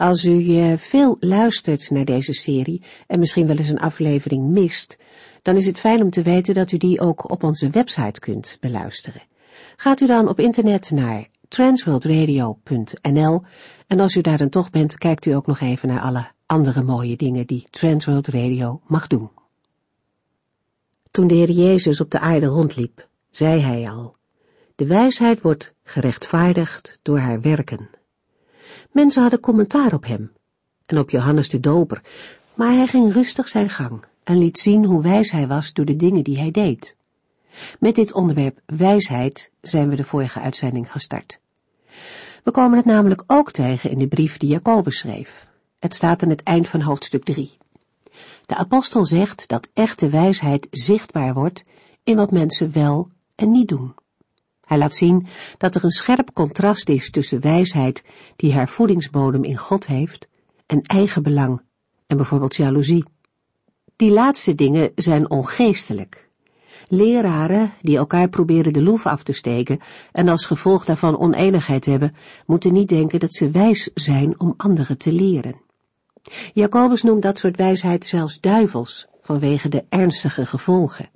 Als u uh, veel luistert naar deze serie en misschien wel eens een aflevering mist, dan is het fijn om te weten dat u die ook op onze website kunt beluisteren. Gaat u dan op internet naar transworldradio.nl en als u daar dan toch bent, kijkt u ook nog even naar alle andere mooie dingen die Transworld Radio mag doen. Toen de Heer Jezus op de aarde rondliep, zei hij al, de wijsheid wordt gerechtvaardigd door haar werken. Mensen hadden commentaar op hem en op Johannes de Doper, maar hij ging rustig zijn gang en liet zien hoe wijs hij was door de dingen die hij deed. Met dit onderwerp wijsheid zijn we de vorige uitzending gestart. We komen het namelijk ook tegen in de brief die Jacobus schreef. Het staat aan het eind van hoofdstuk 3. De apostel zegt dat echte wijsheid zichtbaar wordt in wat mensen wel en niet doen. Hij laat zien dat er een scherp contrast is tussen wijsheid die haar voedingsbodem in God heeft en eigen belang en bijvoorbeeld jaloezie. Die laatste dingen zijn ongeestelijk. Leraren die elkaar proberen de loef af te steken en als gevolg daarvan oneenigheid hebben, moeten niet denken dat ze wijs zijn om anderen te leren. Jacobus noemt dat soort wijsheid zelfs duivels vanwege de ernstige gevolgen.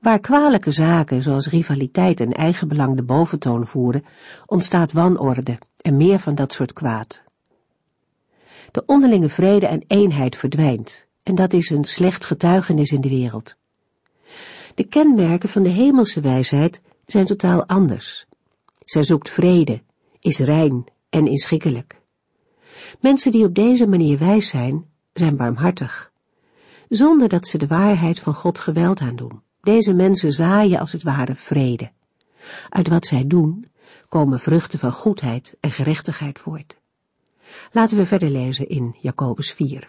Waar kwalijke zaken zoals rivaliteit en eigenbelang de boventoon voeren, ontstaat wanorde en meer van dat soort kwaad. De onderlinge vrede en eenheid verdwijnt, en dat is een slecht getuigenis in de wereld. De kenmerken van de hemelse wijsheid zijn totaal anders. Zij zoekt vrede, is rein en inschikkelijk. Mensen die op deze manier wijs zijn, zijn barmhartig, zonder dat ze de waarheid van God geweld aandoen. Deze mensen zaaien als het ware vrede. Uit wat zij doen, komen vruchten van goedheid en gerechtigheid voort. Laten we verder lezen in Jacobus 4.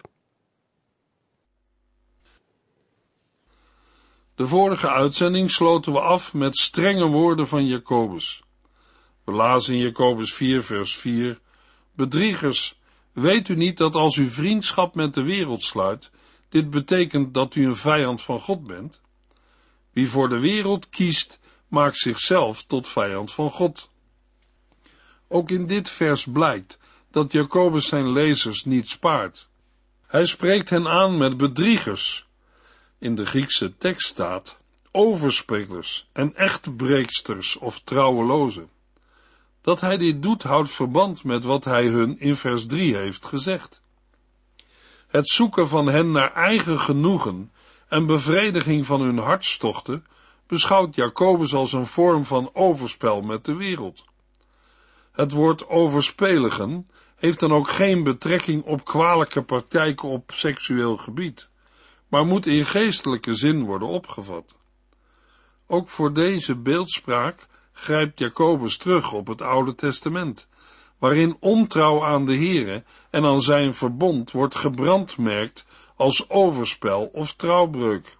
De vorige uitzending sloten we af met strenge woorden van Jacobus. We lazen in Jacobus 4, vers 4: Bedriegers, weet u niet dat als u vriendschap met de wereld sluit, dit betekent dat u een vijand van God bent? Wie voor de wereld kiest, maakt zichzelf tot vijand van God. Ook in dit vers blijkt dat Jacobus zijn lezers niet spaart. Hij spreekt hen aan met bedriegers. In de Griekse tekst staat overspelers en echtbreeksters of trouwelozen. Dat hij dit doet houdt verband met wat hij hun in vers 3 heeft gezegd. Het zoeken van hen naar eigen genoegen en bevrediging van hun hartstochten beschouwt Jacobus als een vorm van overspel met de wereld. Het woord overspeligen heeft dan ook geen betrekking op kwalijke praktijken op seksueel gebied, maar moet in geestelijke zin worden opgevat. Ook voor deze beeldspraak grijpt Jacobus terug op het Oude Testament, waarin ontrouw aan de Here en aan zijn verbond wordt gebrandmerkt als overspel of trouwbreuk.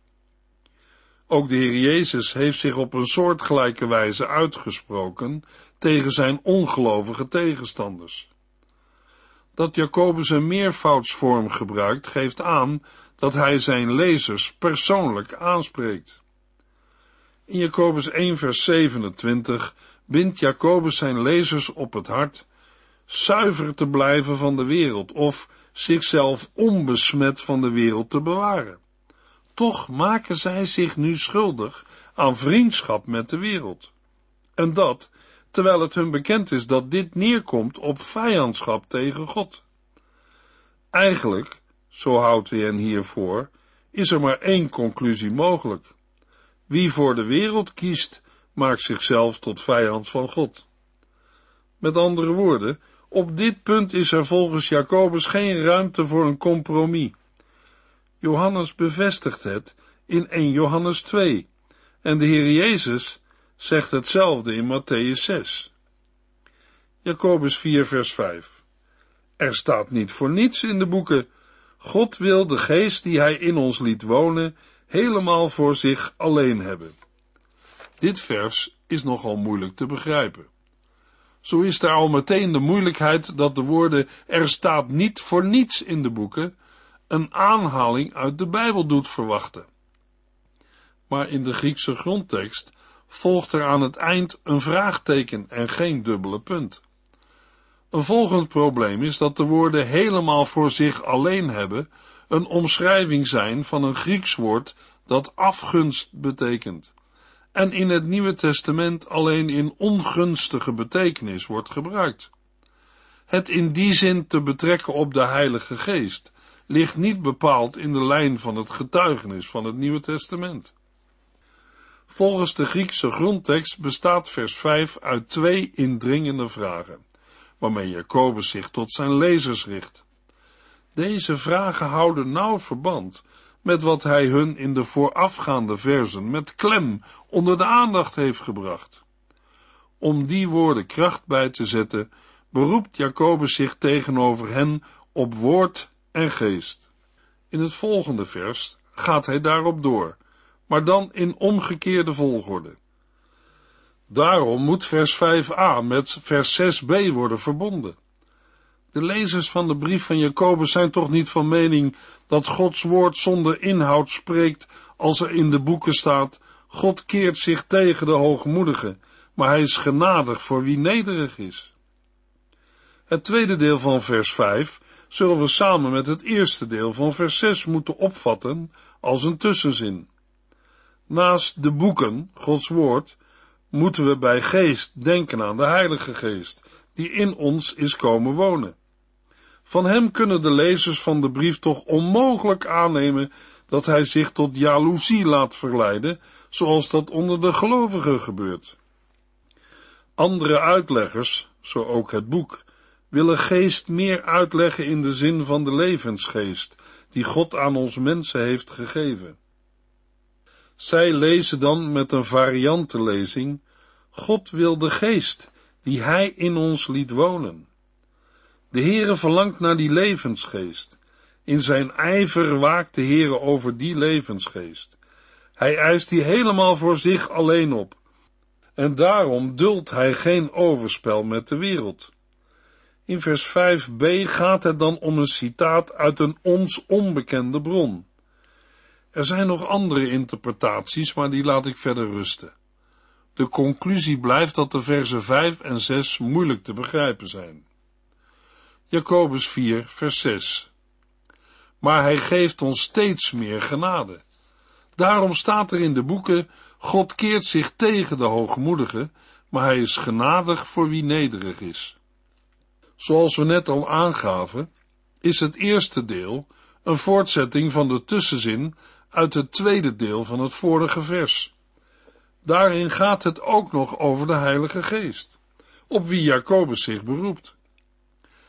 Ook de Heer Jezus heeft zich op een soortgelijke wijze uitgesproken tegen zijn ongelovige tegenstanders. Dat Jacobus een meervoudsvorm gebruikt, geeft aan dat hij zijn lezers persoonlijk aanspreekt. In Jacobus 1 vers 27 bindt Jacobus zijn lezers op het hart zuiver te blijven van de wereld of zichzelf onbesmet van de wereld te bewaren. Toch maken zij zich nu schuldig aan vriendschap met de wereld. En dat, terwijl het hun bekend is dat dit neerkomt op vijandschap tegen God. Eigenlijk, zo houdt hij hen hiervoor, is er maar één conclusie mogelijk. Wie voor de wereld kiest, maakt zichzelf tot vijand van God. Met andere woorden, op dit punt is er volgens Jacobus geen ruimte voor een compromis. Johannes bevestigt het in 1 Johannes 2 en de Heer Jezus zegt hetzelfde in Matthäus 6. Jacobus 4 vers 5 Er staat niet voor niets in de boeken, God wil de geest die hij in ons liet wonen helemaal voor zich alleen hebben. Dit vers is nogal moeilijk te begrijpen. Zo is er al meteen de moeilijkheid dat de woorden er staat niet voor niets in de boeken een aanhaling uit de Bijbel doet verwachten. Maar in de Griekse grondtekst volgt er aan het eind een vraagteken en geen dubbele punt. Een volgend probleem is dat de woorden helemaal voor zich alleen hebben een omschrijving zijn van een Grieks woord dat afgunst betekent en in het Nieuwe Testament alleen in ongunstige betekenis wordt gebruikt. Het in die zin te betrekken op de Heilige Geest ligt niet bepaald in de lijn van het getuigenis van het Nieuwe Testament. Volgens de Griekse grondtekst bestaat vers 5 uit twee indringende vragen, waarmee Jacobus zich tot zijn lezers richt. Deze vragen houden nauw verband met wat hij hun in de voorafgaande versen met klem onder de aandacht heeft gebracht. Om die woorden kracht bij te zetten, beroept Jacobus zich tegenover hen op woord en geest. In het volgende vers gaat hij daarop door, maar dan in omgekeerde volgorde. Daarom moet vers 5a met vers 6b worden verbonden. De lezers van de brief van Jacobus zijn toch niet van mening dat Gods woord zonder inhoud spreekt als er in de boeken staat, God keert zich tegen de hoogmoedige, maar hij is genadig voor wie nederig is. Het tweede deel van vers 5 zullen we samen met het eerste deel van vers 6 moeten opvatten als een tussenzin. Naast de boeken, Gods woord, moeten we bij geest denken aan de Heilige Geest, die in ons is komen wonen. Van hem kunnen de lezers van de brief toch onmogelijk aannemen dat hij zich tot jaloezie laat verleiden, zoals dat onder de gelovigen gebeurt. Andere uitleggers, zo ook het boek, willen geest meer uitleggen in de zin van de levensgeest, die God aan ons mensen heeft gegeven. Zij lezen dan met een variantenlezing, God wil de geest, die Hij in ons liet wonen. De Heere verlangt naar die levensgeest. In zijn ijver waakt de Heere over die levensgeest. Hij eist die helemaal voor zich alleen op. En daarom duldt hij geen overspel met de wereld. In vers 5b gaat het dan om een citaat uit een ons onbekende bron. Er zijn nog andere interpretaties, maar die laat ik verder rusten. De conclusie blijft dat de versen 5 en 6 moeilijk te begrijpen zijn. Jacobus 4, vers 6. Maar hij geeft ons steeds meer genade. Daarom staat er in de boeken, God keert zich tegen de hoogmoedigen, maar hij is genadig voor wie nederig is. Zoals we net al aangaven, is het eerste deel een voortzetting van de tussenzin uit het tweede deel van het vorige vers. Daarin gaat het ook nog over de Heilige Geest, op wie Jacobus zich beroept.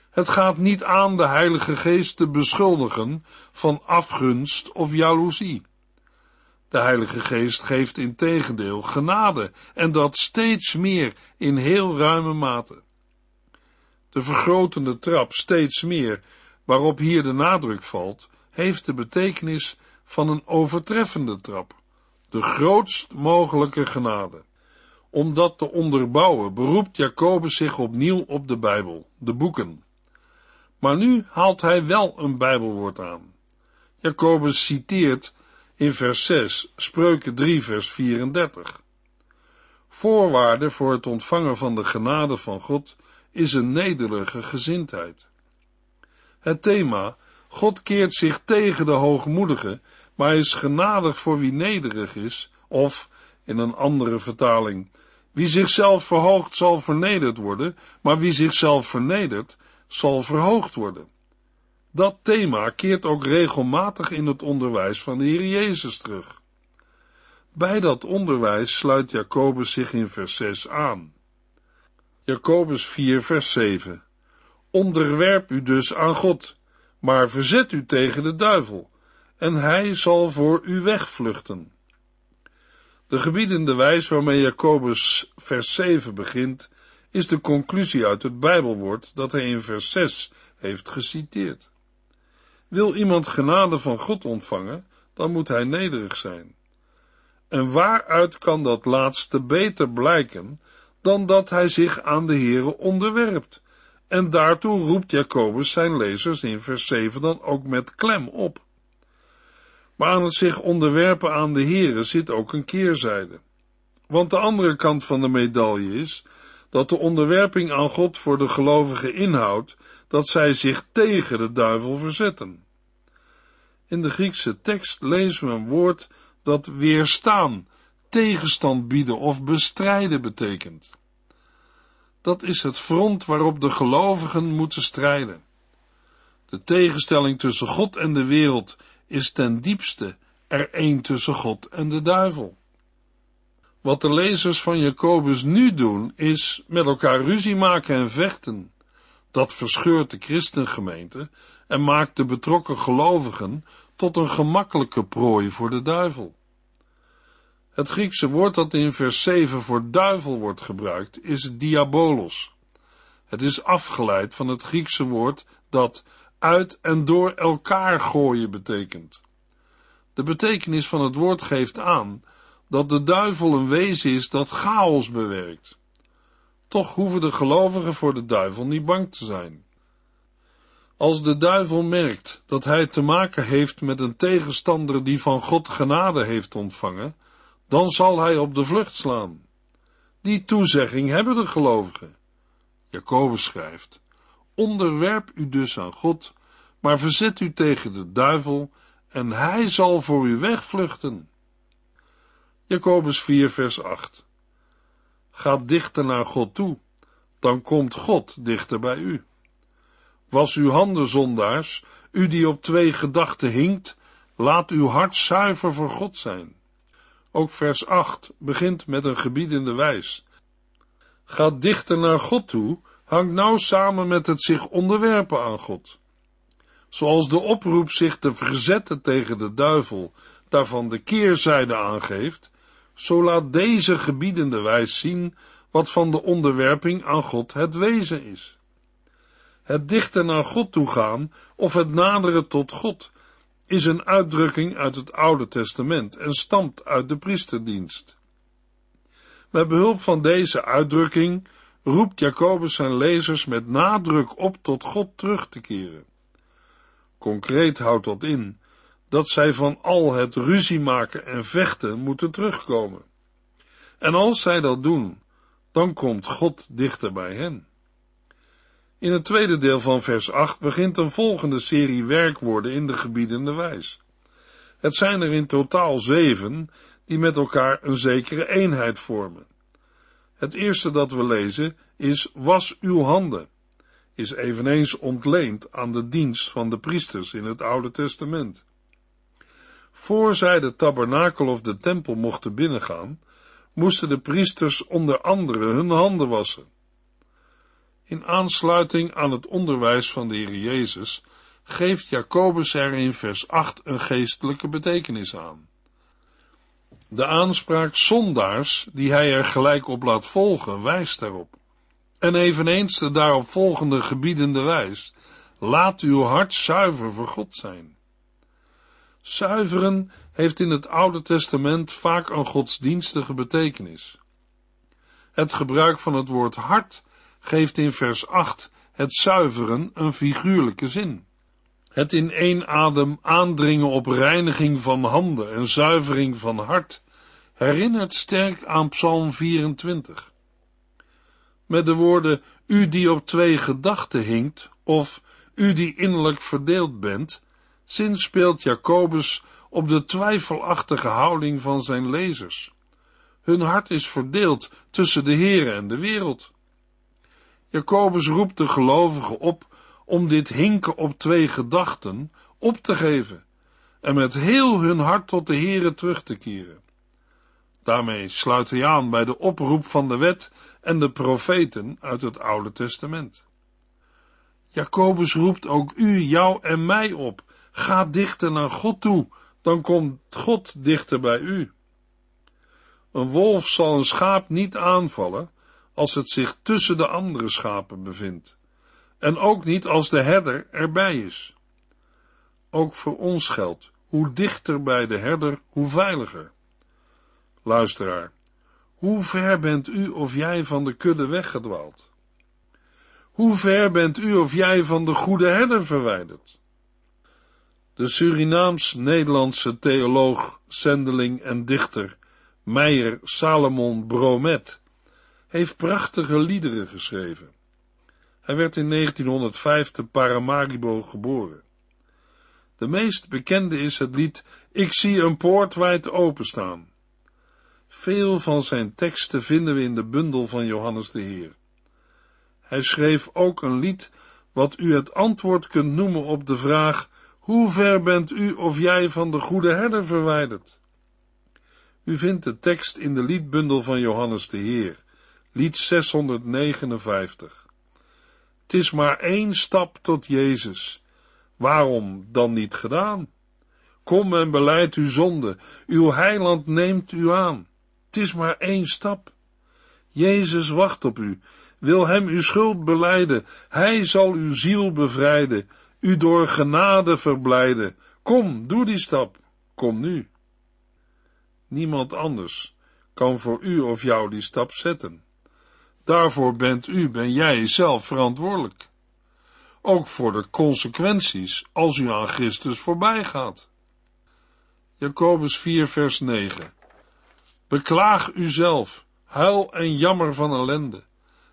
Het gaat niet aan de Heilige Geest te beschuldigen van afgunst of jaloezie. De Heilige Geest geeft in tegendeel genade en dat steeds meer in heel ruime mate. De vergrotende trap steeds meer, waarop hier de nadruk valt, heeft de betekenis van een overtreffende trap, de grootst mogelijke genade. Om dat te onderbouwen beroept Jacobus zich opnieuw op de Bijbel, de boeken. Maar nu haalt hij wel een Bijbelwoord aan. Jacobus citeert in vers 6, Spreuken 3, vers 34. Voorwaarde voor het ontvangen van de genade van God is een nederige gezindheid. Het thema, God keert zich tegen de hoogmoedige, maar is genadig voor wie nederig is, of, in een andere vertaling, wie zichzelf verhoogt zal vernederd worden, maar wie zichzelf vernedert, zal verhoogd worden. Dat thema keert ook regelmatig in het onderwijs van de Heer Jezus terug. Bij dat onderwijs sluit Jacobus zich in vers 6 aan. Jacobus 4 vers 7 Onderwerp u dus aan God, maar verzet u tegen de duivel, en hij zal voor u wegvluchten. De gebiedende wijs waarmee Jacobus vers 7 begint, is de conclusie uit het Bijbelwoord dat hij in vers 6 heeft geciteerd. Wil iemand genade van God ontvangen, dan moet hij nederig zijn. En waaruit kan dat laatste beter blijken dan dat hij zich aan de Heere onderwerpt? En daartoe roept Jacobus zijn lezers in vers 7 dan ook met klem op. Maar aan het zich onderwerpen aan de Heere zit ook een keerzijde. Want de andere kant van de medaille is dat de onderwerping aan God voor de gelovigen inhoudt dat zij zich tegen de duivel verzetten. In de Griekse tekst lezen we een woord dat weerstaan, tegenstand bieden of bestrijden betekent. Dat is het front waarop de gelovigen moeten strijden. De tegenstelling tussen God en de wereld is ten diepste er één tussen God en de duivel. Wat de lezers van Jacobus nu doen, is met elkaar ruzie maken en vechten. Dat verscheurt de christengemeente en maakt de betrokken gelovigen tot een gemakkelijke prooi voor de duivel. Het Griekse woord dat in vers 7 voor duivel wordt gebruikt is diabolos. Het is afgeleid van het Griekse woord dat uit en door elkaar gooien betekent. De betekenis van het woord geeft aan dat de duivel een wezen is dat chaos bewerkt. Toch hoeven de gelovigen voor de duivel niet bang te zijn. Als de duivel merkt dat hij te maken heeft met een tegenstander die van God genade heeft ontvangen, dan zal hij op de vlucht slaan. Die toezegging hebben de gelovigen. Jacobus schrijft, onderwerp u dus aan God, maar verzet u tegen de duivel, en hij zal voor u wegvluchten. Jacobus 4 vers 8 Ga dichter naar God toe, dan komt God dichter bij u. Was uw handen zondaars, u die op twee gedachten hinkt, laat uw hart zuiver voor God zijn. Ook vers 8 begint met een gebiedende wijs. Ga dichter naar God toe, hangt nauw samen met het zich onderwerpen aan God. Zoals de oproep zich te verzetten tegen de duivel daarvan de keerzijde aangeeft, zo laat deze gebiedende wijs zien wat van de onderwerping aan God het wezen is. Het dichter naar God toe gaan of het naderen tot God is een uitdrukking uit het Oude Testament en stamt uit de priesterdienst. Met behulp van deze uitdrukking roept Jacobus zijn lezers met nadruk op tot God terug te keren. Concreet houdt dat in dat zij van al het ruzie maken en vechten moeten terugkomen. En als zij dat doen, dan komt God dichter bij hen. In het tweede deel van vers 8 begint een volgende serie werkwoorden in de gebiedende wijs. Het zijn er in totaal zeven, die met elkaar een zekere eenheid vormen. Het eerste dat we lezen is was uw handen, is eveneens ontleend aan de dienst van de priesters in het Oude Testament. Voor zij de tabernakel of de tempel mochten binnengaan, moesten de priesters onder andere hun handen wassen. In aansluiting aan het onderwijs van de Heer Jezus geeft Jacobus er in vers 8 een geestelijke betekenis aan. De aanspraak zondaars, die hij er gelijk op laat volgen, wijst daarop. En eveneens de daarop volgende gebiedende wijs, laat uw hart zuiver voor God zijn. Zuiveren heeft in het Oude Testament vaak een godsdienstige betekenis. Het gebruik van het woord hart geeft in vers 8 het zuiveren een figuurlijke zin. Het in één adem aandringen op reiniging van handen en zuivering van hart herinnert sterk aan Psalm 24. Met de woorden u die op twee gedachten hinkt of u die innerlijk verdeeld bent, zinspeelt Jacobus op de twijfelachtige houding van zijn lezers. Hun hart is verdeeld tussen de Heere en de wereld. Jacobus roept de gelovigen op om dit hinken op twee gedachten op te geven en met heel hun hart tot de Heere terug te keren. Daarmee sluit hij aan bij de oproep van de wet en de profeten uit het Oude Testament. Jacobus roept ook u, jou en mij op. Ga dichter naar God toe, dan komt God dichter bij u. Een wolf zal een schaap niet aanvallen als het zich tussen de andere schapen bevindt, en ook niet als de herder erbij is. Ook voor ons geldt, hoe dichter bij de herder, hoe veiliger. Luisteraar, hoe ver bent u of jij van de kudde weggedwaald? Hoe ver bent u of jij van de goede herder verwijderd? De Surinaams-Nederlandse theoloog, zendeling en dichter Meijer Salomon Bromet heeft prachtige liederen geschreven. Hij werd in 1905 te Paramaribo geboren. De meest bekende is het lied Ik zie een poort wijd openstaan. Veel van zijn teksten vinden we in de bundel van Johannes de Heer. Hij schreef ook een lied wat u het antwoord kunt noemen op de vraag hoe ver bent u of jij van de goede herder verwijderd? U vindt de tekst in de liedbundel van Johannes de Heer, lied 659. Het is maar één stap tot Jezus. Waarom dan niet gedaan? Kom en beleid uw zonde, uw heiland neemt u aan. Het is maar één stap. Jezus wacht op u, wil hem uw schuld beleiden, hij zal uw ziel bevrijden, u door genade verblijden. Kom, doe die stap, kom nu. Niemand anders kan voor u of jou die stap zetten. Daarvoor bent u, ben jij zelf verantwoordelijk. Ook voor de consequenties als u aan Christus voorbij gaat. Jacobus 4 vers 9 Beklaag uzelf, huil en jammer van ellende.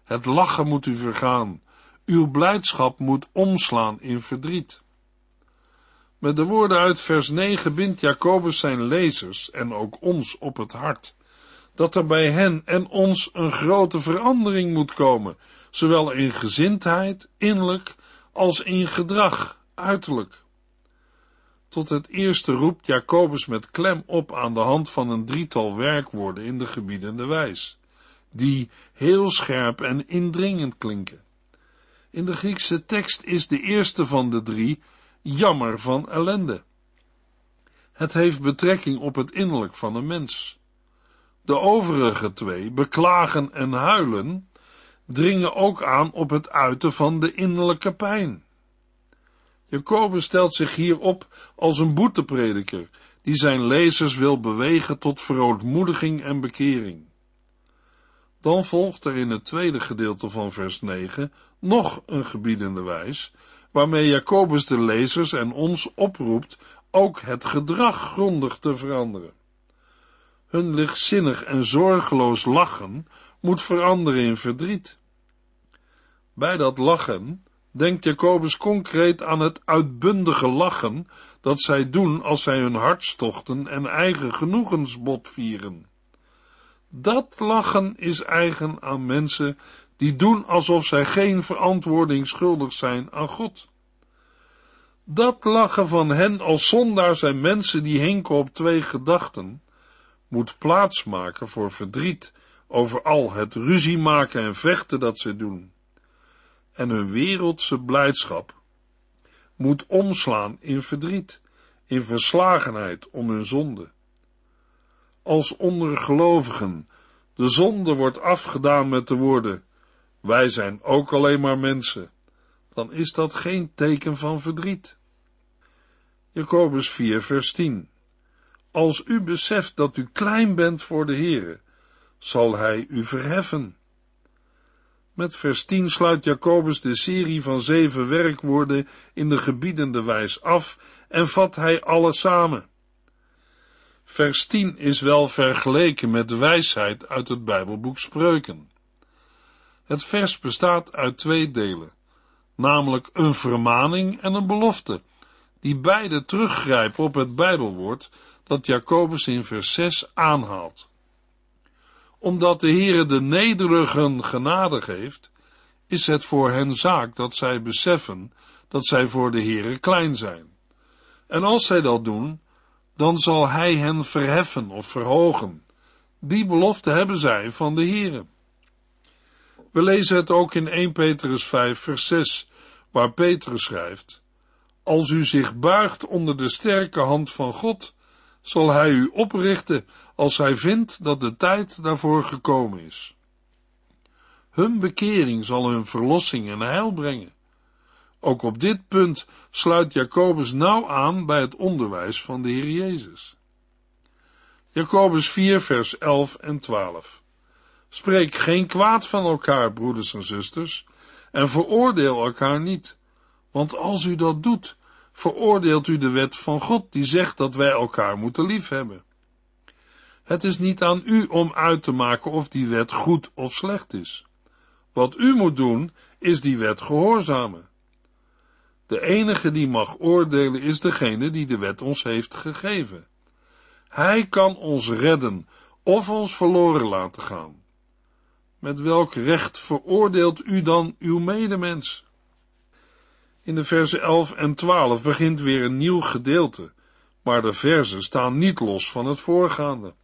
Het lachen moet u vergaan, uw blijdschap moet omslaan in verdriet. Met de woorden uit vers 9 bindt Jacobus zijn lezers en ook ons op het hart, dat er bij hen en ons een grote verandering moet komen, zowel in gezindheid, innerlijk, als in gedrag, uiterlijk. Tot het eerste roept Jacobus met klem op aan de hand van een drietal werkwoorden in de gebiedende wijs, die heel scherp en indringend klinken. In de Griekse tekst is de eerste van de drie jammer van ellende. Het heeft betrekking op het innerlijk van een mens. De overige twee, beklagen en huilen, dringen ook aan op het uiten van de innerlijke pijn. Jacobus stelt zich hier op als een boeteprediker, die zijn lezers wil bewegen tot verootmoediging en bekering. Dan volgt er in het tweede gedeelte van vers 9 nog een gebiedende wijs, waarmee Jacobus de lezers en ons oproept ook het gedrag grondig te veranderen. Hun lichtzinnig en zorgeloos lachen moet veranderen in verdriet. Bij dat lachen denkt Jacobus concreet aan het uitbundige lachen dat zij doen als zij hun hartstochten en eigen genoegens botvieren. Dat lachen is eigen aan mensen die doen alsof zij geen verantwoording schuldig zijn aan God. Dat lachen van hen als zondaar zijn mensen die hinken op twee gedachten, moet plaatsmaken voor verdriet over al het ruzie maken en vechten dat ze doen. En hun wereldse blijdschap moet omslaan in verdriet, in verslagenheid om hun zonde. Als ondergelovigen de zonde wordt afgedaan met de woorden, wij zijn ook alleen maar mensen, dan is dat geen teken van verdriet. Jacobus 4 vers 10 Als u beseft dat u klein bent voor de Heere, zal hij u verheffen. Met vers 10 sluit Jacobus de serie van zeven werkwoorden in de gebiedende wijs af en vat hij alle samen. Vers 10 is wel vergeleken met de wijsheid uit het Bijbelboek Spreuken. Het vers bestaat uit twee delen, namelijk een vermaning en een belofte, die beide teruggrijpen op het Bijbelwoord dat Jacobus in vers 6 aanhaalt. Omdat de Heere de nederigen genade geeft, is het voor hen zaak dat zij beseffen dat zij voor de Heere klein zijn. En als zij dat doen, dan zal hij hen verheffen of verhogen. Die belofte hebben zij van de Heere. We lezen het ook in 1 Petrus 5 vers 6, waar Petrus schrijft, Als u zich buigt onder de sterke hand van God, zal hij u oprichten als hij vindt dat de tijd daarvoor gekomen is. Hun bekering zal hun verlossing en heil brengen. Ook op dit punt sluit Jacobus nauw aan bij het onderwijs van de Heer Jezus. Jacobus 4, vers 11 en 12. Spreek geen kwaad van elkaar, broeders en zusters, en veroordeel elkaar niet. Want als u dat doet, veroordeelt u de wet van God, die zegt dat wij elkaar moeten liefhebben. Het is niet aan u om uit te maken of die wet goed of slecht is. Wat u moet doen, is die wet gehoorzamen. De enige die mag oordelen is degene die de wet ons heeft gegeven. Hij kan ons redden of ons verloren laten gaan. Met welk recht veroordeelt u dan uw medemens? In de versen 11 en 12 begint weer een nieuw gedeelte, maar de versen staan niet los van het voorgaande.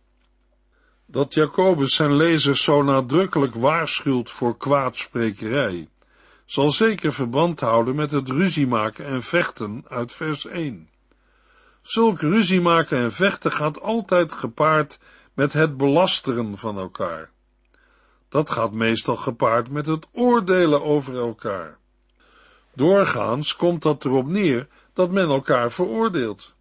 Dat Jacobus zijn lezers zo nadrukkelijk waarschuwt voor kwaadsprekerij, zal zeker verband houden met het ruziemaken en vechten uit vers 1. Zulk ruziemaken en vechten gaat altijd gepaard met het belasteren van elkaar. Dat gaat meestal gepaard met het oordelen over elkaar. Doorgaans komt dat erop neer dat men elkaar veroordeelt.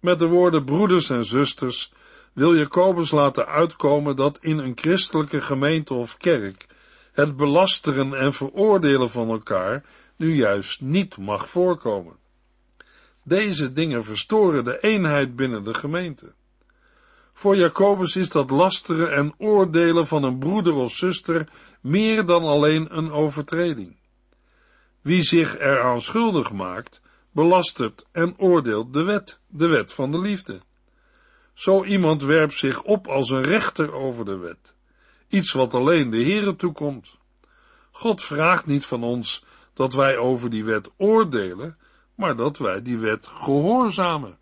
Met de woorden broeders en zusters wil Jacobus laten uitkomen dat in een christelijke gemeente of kerk het belasteren en veroordelen van elkaar nu juist niet mag voorkomen. Deze dingen verstoren de eenheid binnen de gemeente. Voor Jacobus is dat lasteren en oordelen van een broeder of zuster meer dan alleen een overtreding. Wie zich eraan schuldig maakt, belastert en oordeelt de wet, de wet van de liefde. Zo iemand werpt zich op als een rechter over de wet, iets wat alleen de Heere toekomt. God vraagt niet van ons dat wij over die wet oordelen, maar dat wij die wet gehoorzamen.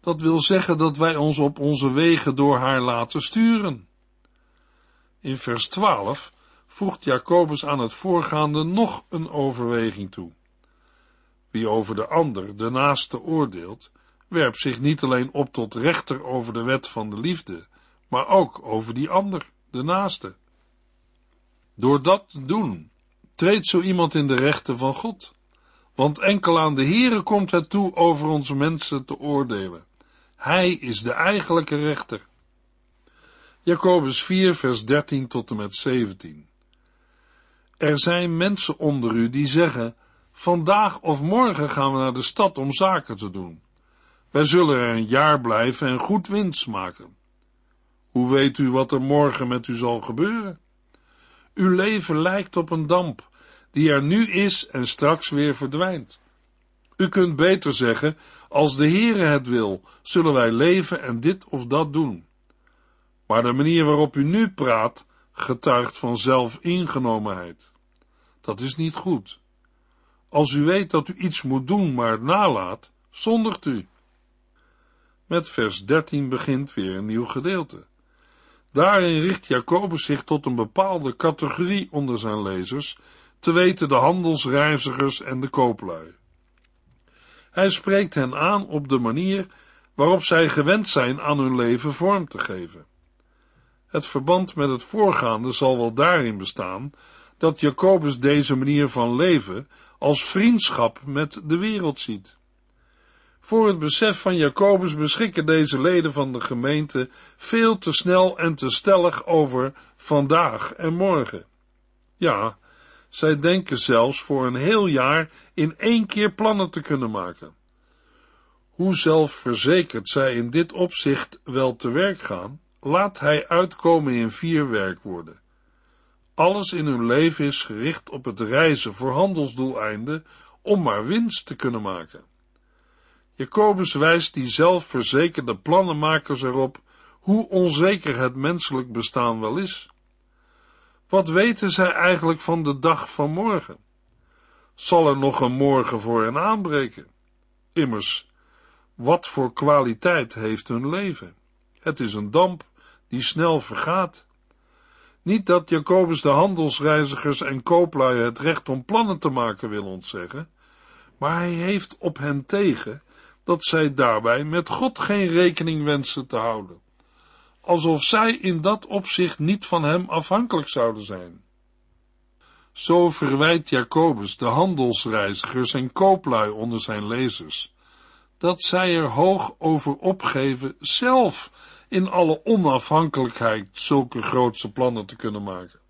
Dat wil zeggen dat wij ons op onze wegen door haar laten sturen. In vers 12 voegt Jacobus aan het voorgaande nog een overweging toe. Wie over de ander, de naaste, oordeelt, werpt zich niet alleen op tot rechter over de wet van de liefde, maar ook over die ander, de naaste. Door dat te doen, treedt zo iemand in de rechten van God. Want enkel aan de Heere komt het toe over onze mensen te oordelen. Hij is de eigenlijke rechter. Jacobus 4, vers 13 tot en met 17. Er zijn mensen onder u die zeggen, vandaag of morgen gaan we naar de stad om zaken te doen. Wij zullen er een jaar blijven en goed winst maken. Hoe weet u wat er morgen met u zal gebeuren? Uw leven lijkt op een damp, die er nu is en straks weer verdwijnt. U kunt beter zeggen, als de Heere het wil, zullen wij leven en dit of dat doen. Maar de manier waarop u nu praat, getuigt van zelfingenomenheid. Dat is niet goed. Als u weet dat u iets moet doen, maar nalaat, zondigt u. Met vers 13 begint weer een nieuw gedeelte. Daarin richt Jacobus zich tot een bepaalde categorie onder zijn lezers, te weten de handelsreizigers en de kooplui. Hij spreekt hen aan op de manier waarop zij gewend zijn aan hun leven vorm te geven. Het verband met het voorgaande zal wel daarin bestaan dat Jacobus deze manier van leven als vriendschap met de wereld ziet. Voor het besef van Jacobus beschikken deze leden van de gemeente veel te snel en te stellig over vandaag en morgen. Ja, zij denken zelfs voor een heel jaar in één keer plannen te kunnen maken. Hoe zelfverzekerd zij in dit opzicht wel te werk gaan, laat hij uitkomen in vier werkwoorden. Alles in hun leven is gericht op het reizen voor handelsdoeleinden om maar winst te kunnen maken. Jacobus wijst die zelfverzekerde plannenmakers erop hoe onzeker het menselijk bestaan wel is. Wat weten zij eigenlijk van de dag van morgen? Zal er nog een morgen voor hen aanbreken? Immers, wat voor kwaliteit heeft hun leven? Het is een damp die snel vergaat. Niet dat Jacobus de handelsreizigers en kooplui het recht om plannen te maken wil ontzeggen, maar hij heeft op hen tegen dat zij daarbij met God geen rekening wensen te houden, alsof zij in dat opzicht niet van hem afhankelijk zouden zijn. Zo verwijt Jacobus de handelsreizigers en kooplui onder zijn lezers, dat zij er hoog over opgeven zelf in alle onafhankelijkheid zulke grootse plannen te kunnen maken.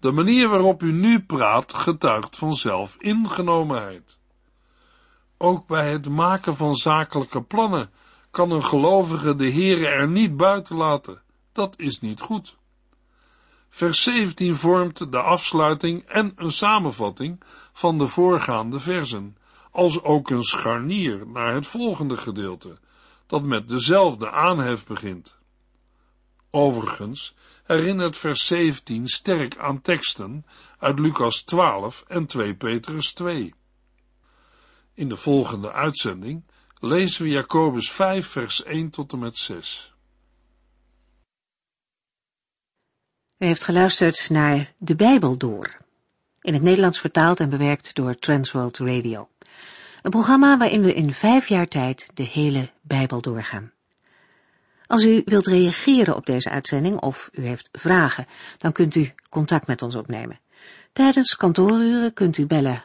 De manier waarop u nu praat getuigt van zelfingenomenheid. Ook bij het maken van zakelijke plannen kan een gelovige de Heere er niet buiten laten. Dat is niet goed. Vers 17 vormt de afsluiting en een samenvatting van de voorgaande versen, als ook een scharnier naar het volgende gedeelte, dat met dezelfde aanhef begint. Overigens herinnert vers 17 sterk aan teksten uit Lucas 12 en 2 Petrus 2. In de volgende uitzending lezen we Jacobus 5 vers 1 tot en met 6. U heeft geluisterd naar De Bijbel Door, in het Nederlands vertaald en bewerkt door Transworld Radio. Een programma waarin we in vijf jaar tijd de hele Bijbel doorgaan. Als u wilt reageren op deze uitzending of u heeft vragen, dan kunt u contact met ons opnemen. Tijdens kantooruren kunt u bellen